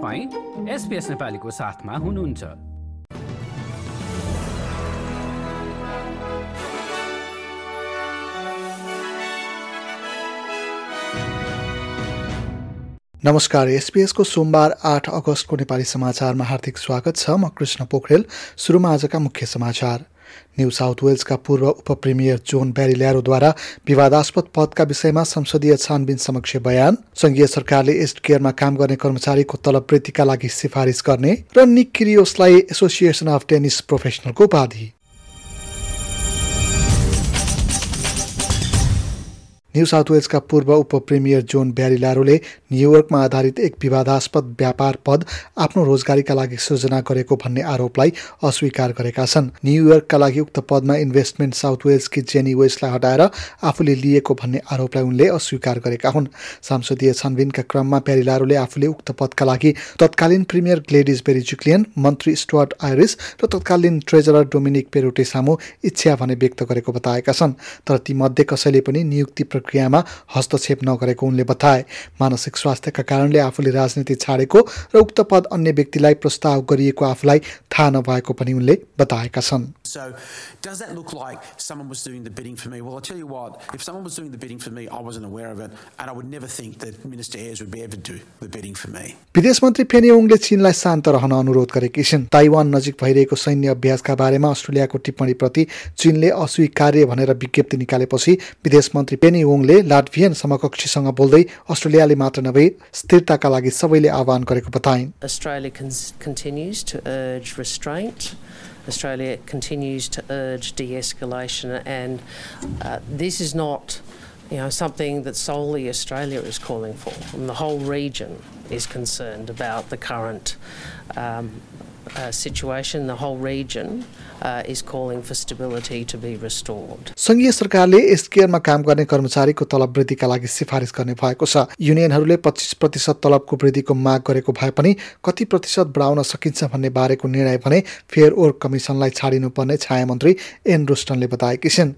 तपाईँ एसपिएस नेपालीको साथमा हुनुहुन्छ। नमस्कार एसपिएसको सोमबार आठ अगस्तको नेपाली समाचारमा हार्दिक स्वागत छ। म कृष्ण पोखरेल सुरुमा आजका मुख्य समाचार। न्यू साउथ वेल्सका पूर्व उपप्रिमियर जोन ब्यारिल्यारोद्वारा विवादास्पद पदका विषयमा संसदीय छानबिन समक्ष बयान। संघीय सरकारले एस्ट केयरमा काम गर्ने कर्मचारीको तलब वृद्धिका लागि सिफारिस गर्ने र निक किरियोसलाई एसोसिएसन अफ टेनिस प्रोफेसनलको उपाधि। न्यू साउथ वेल्सका पूर्व उप प्रिमियर जोन ब्यारिलारोले न्युयोर्कमा आधारित एक विवादास्पद व्यापार पद आफ्नो रोजगारीका लागि सृजना गरेको भन्ने आरोपलाई अस्वीकार गरेका छन्। न्युयोर्कका लागि उक्त पदमा इन्भेस्टमेन्ट साउथ वेल्सकी जेनी वेस्टलाई हटाएर आफूले लिएको भन्ने आरोपलाई उनले अस्वीकार गरेका हुन्। संसदीय छानबिनका क्रममा ब्यारिलारोले आफूले उक्त पदका लागि तत्कालीन प्रिमियर ग्लेडिस बेरिजुक्लियन मन्त्री स्टुअर्ट आइरिस र तत्कालीन ट्रेजरर डोमिनिक पेरोटे सामु इच्छा भने व्यक्त गरेको बताएका छन्। तर तीमध्ये कसैले पनि नियुक्ति प्रक्रियामा हस्तक्षेप नगरेको उनले बताए। मानसिक स्वास्थ्यका कारणले आफूले राजनीति छाडेको र उक्त पद अन्य व्यक्तिलाई प्रस्ताव गरिएको आफूलाई थाहा नभएको पनि उनले बताएका छन्। So, does that look like someone was doing the bidding for me? Well, I'll tell you what, if someone was doing the bidding for me, I wasn't aware of it, and I would never think that Minister Ayres would be able to do the bidding for me. विदेश मन्त्री फेनी ओङले चीनलाई शान्त रहन अनुरोध गरेकी छिन् Taiwan नजिक भइरहेको सैन्य अभ्यासका बारेमा अस्ट्रेलियाको टिप्पणीप्रति चीनले अस्वीकार्य भनेर विज्ञप्ति निकालेपछि विदेश मन्त्री पेनी ओङले लाटभियन समकक्षीसँग बोल्दै अस्ट्रेलियाले मात्र नभई स्थिरताका लागि सबैले आह्वान गरेको बताइन् Australia continues to urge urge de-escalation, and uh, this is not, you know, something that solely Australia is calling for. And the whole region is concerned about the current um, situation. The whole region is calling for stability to be restored. संघीय सरकारले एसकेयरमा काम गर्ने कर्मचारीको तलब वृद्धिका लागि सिफारिस गर्ने भएको छ युनियनहरूले पच्चिस प्रतिशत तलबको वृद्धिको माग गरेको भए पनि कति प्रतिशत बढाउन सकिन्छ भन्ने बारेको निर्णय भने फेयर वर्क कमिसनलाई छाडिनुपर्ने छाया मन्त्री एन रुस्टनले बताएकी छिन्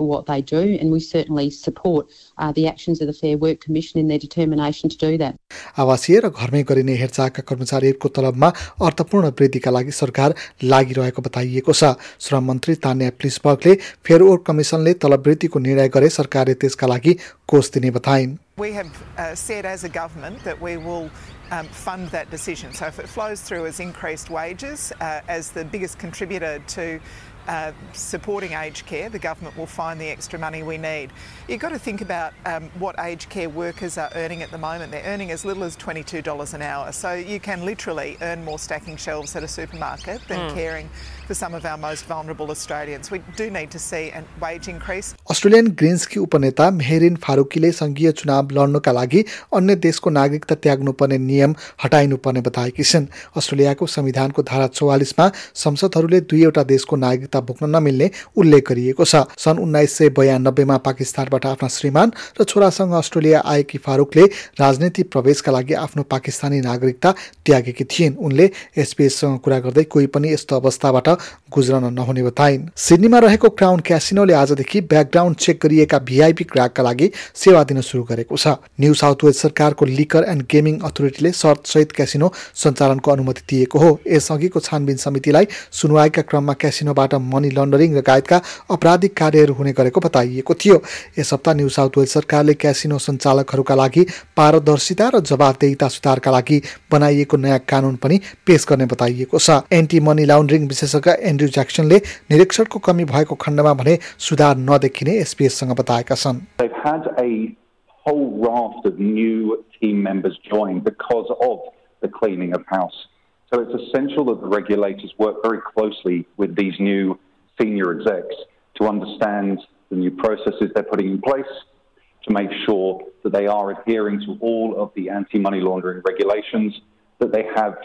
Um, um, for what they do, and we certainly support uh, the actions of the Fair Work Commission in their determination to do that. आवासीय र घरमै गरिने हेरचाहका कर्मचारीहरूको तलबमा अर्थपूर्ण वृद्धिका लागि सरकार लागिरहेको बताइएको छ श्रम मन्त्री तान्या प्लिसबर्गले फेयर वर्क कमिसनले तलब वृद्धिको निर्णय गरे सरकारले त्यसका लागि कोष दिने बताइन् We have uh, said as a government that we will um, fund that decision. So if it flows through as increased wages, uh, as the biggest contributor to uh, supporting aged care, the government will find the extra money we need. You've got to think about um, what aged care workers are earning at the moment. They're earning as little as $22 an hour. So you can literally earn more stacking shelves at a supermarket than caring for some of our most vulnerable Australians. We do need to see a wage increase. Australian ग्रिन्सकी उपनेता मेहरिन फारूकीले सङ्घीय चुनाव लड्नुका लागि अन्य देशको नागरिकता त्याग्नुपर्ने नियम हटाइनुपर्ने बताएकी छिन् अस्ट्रेलियाको संविधानको धारा चौवालिसमा संसदहरूले दुईवटा देशको नागरिकता बोक्न नमिल्ने उल्लेख गरिएको छ। सन् उन्नाइस सय बयानब्बेमा पाकिस्तानबाट आफ्ना श्रीमान र छोरासँग अस्ट्रेलिया आएकी फारूकले राजनीति प्रवेशका लागि आफ्नो पाकिस्तानी नागरिकता त्यागेकी थिइन्। उनले एसपिएससँग कुरा गर्दै कोही पनि यस्तो अवस्थाबाट गुज्रन नहुने बताइन्। सिडनीमा रहेको क्राउन क्यासिनोले आजदेखि ब्याकग्राउन्ड चेक गरिएका भिआइपी ग्राहकका लागि सेवा दिन सुरु गरेको छ। न्यू साउथ वेल्स सरकारको लिकर एन्ड गेमिङ अथोरिटीले शर्तसहित क्यासिनो सञ्चालनको अनुमति दिएको हो। यसअघिको छानबिन समितिलाई सुनवाईका क्रममा क्यासिनोबाट मनी लन्डरिङ लगायतका आपराधिक कार्यहरू हुने गरेको बताइएको थियो। यस हप्ता न्यू साउथ वेल्स सरकारले क्यासिनो सञ्चालकहरूका लागि पारदर्शिता र जवाबदेहिता सुधारका लागि बनाइएको नयाँ कानुन पनि पेश गर्ने बताइएको छ। एन्टी मनी लाउन्ड्रिङ विशेषज्ञ एन्ड्रु ज्याक्सनले निरीक्षणको कमी भएको खण्डमा भने सुधार नदेखिने एसपिएससँग बताएका छन्। Whole raft of new team members join because of the cleaning of house. So it's essential that the regulators work very closely with these new senior execs to understand the new processes they're putting in place, to make sure that they are adhering to all of the anti money laundering regulations, that they have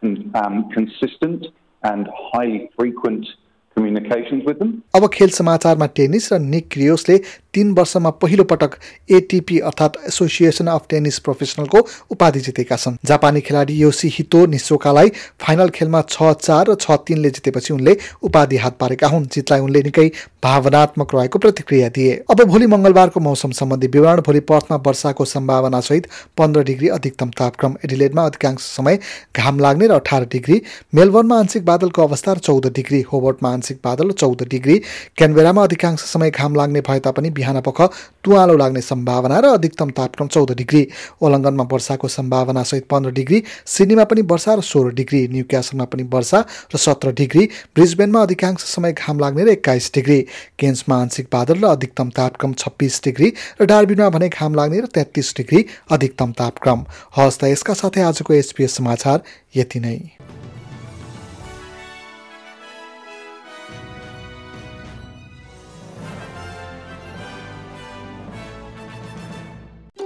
con- um, consistent and highly frequent communications with them. अब खेल समाचारमा tennis र निक क्रियोसले तीन वर्षमा पहिलो पटक ATP अर्थात् association of Tennis प्रोफेसनलको उपाधि जितेका छन्। जापानी खेलाडी योसी हितो निसोकालाई फाइनल खेलमा छ चार र छ तिनले जितेपछि उनले उपाधि हात पारेका हुन् जितलाई उनले निकै भावनात्मक रहेको प्रतिक्रिया दिए। अब भोलि मङ्गलबारको मौसम सम्बन्धी विवरण भोलि पर्थमा वर्षाको सम्भावना सहित पन्ध्र डिग्री अधिकतम तापक्रम एडिलेडमा अधिकांश समय घाम लाग्ने र अठार डिग्री मेलबर्नमा आंशिक बादलको अवस्था र चौध डिग्री होबर्टमा आंशिक बादल चौध डिग्री क्यानबेरामा अधिकांश समय घाम लाग्ने भए तापनि बिहान पख तुवालो लाग्ने सम्भावना र अधिकतम तापक्रम चौध डिग्री। ओलङ्गनमा वर्षाको सम्भावना सहित पन्ध्र डिग्री सिडनीमा पनि वर्षा र सोह्र डिग्री न्यू क्यासलमा पनि वर्षा र सत्र डिग्री ब्रिजबेनमा अधिकांश समय घाम लाग्ने र एक्काइस डिग्री। केन्समा आंशिक बादल र अधिकतम तापक्रम छब्बिस डिग्री र डार्बिनमा भने घाम लाग्ने र तेत्तिस डिग्री अधिकतम तापक्रम। हस् त यसका साथै आजको एसपिएस समाचार यति नै।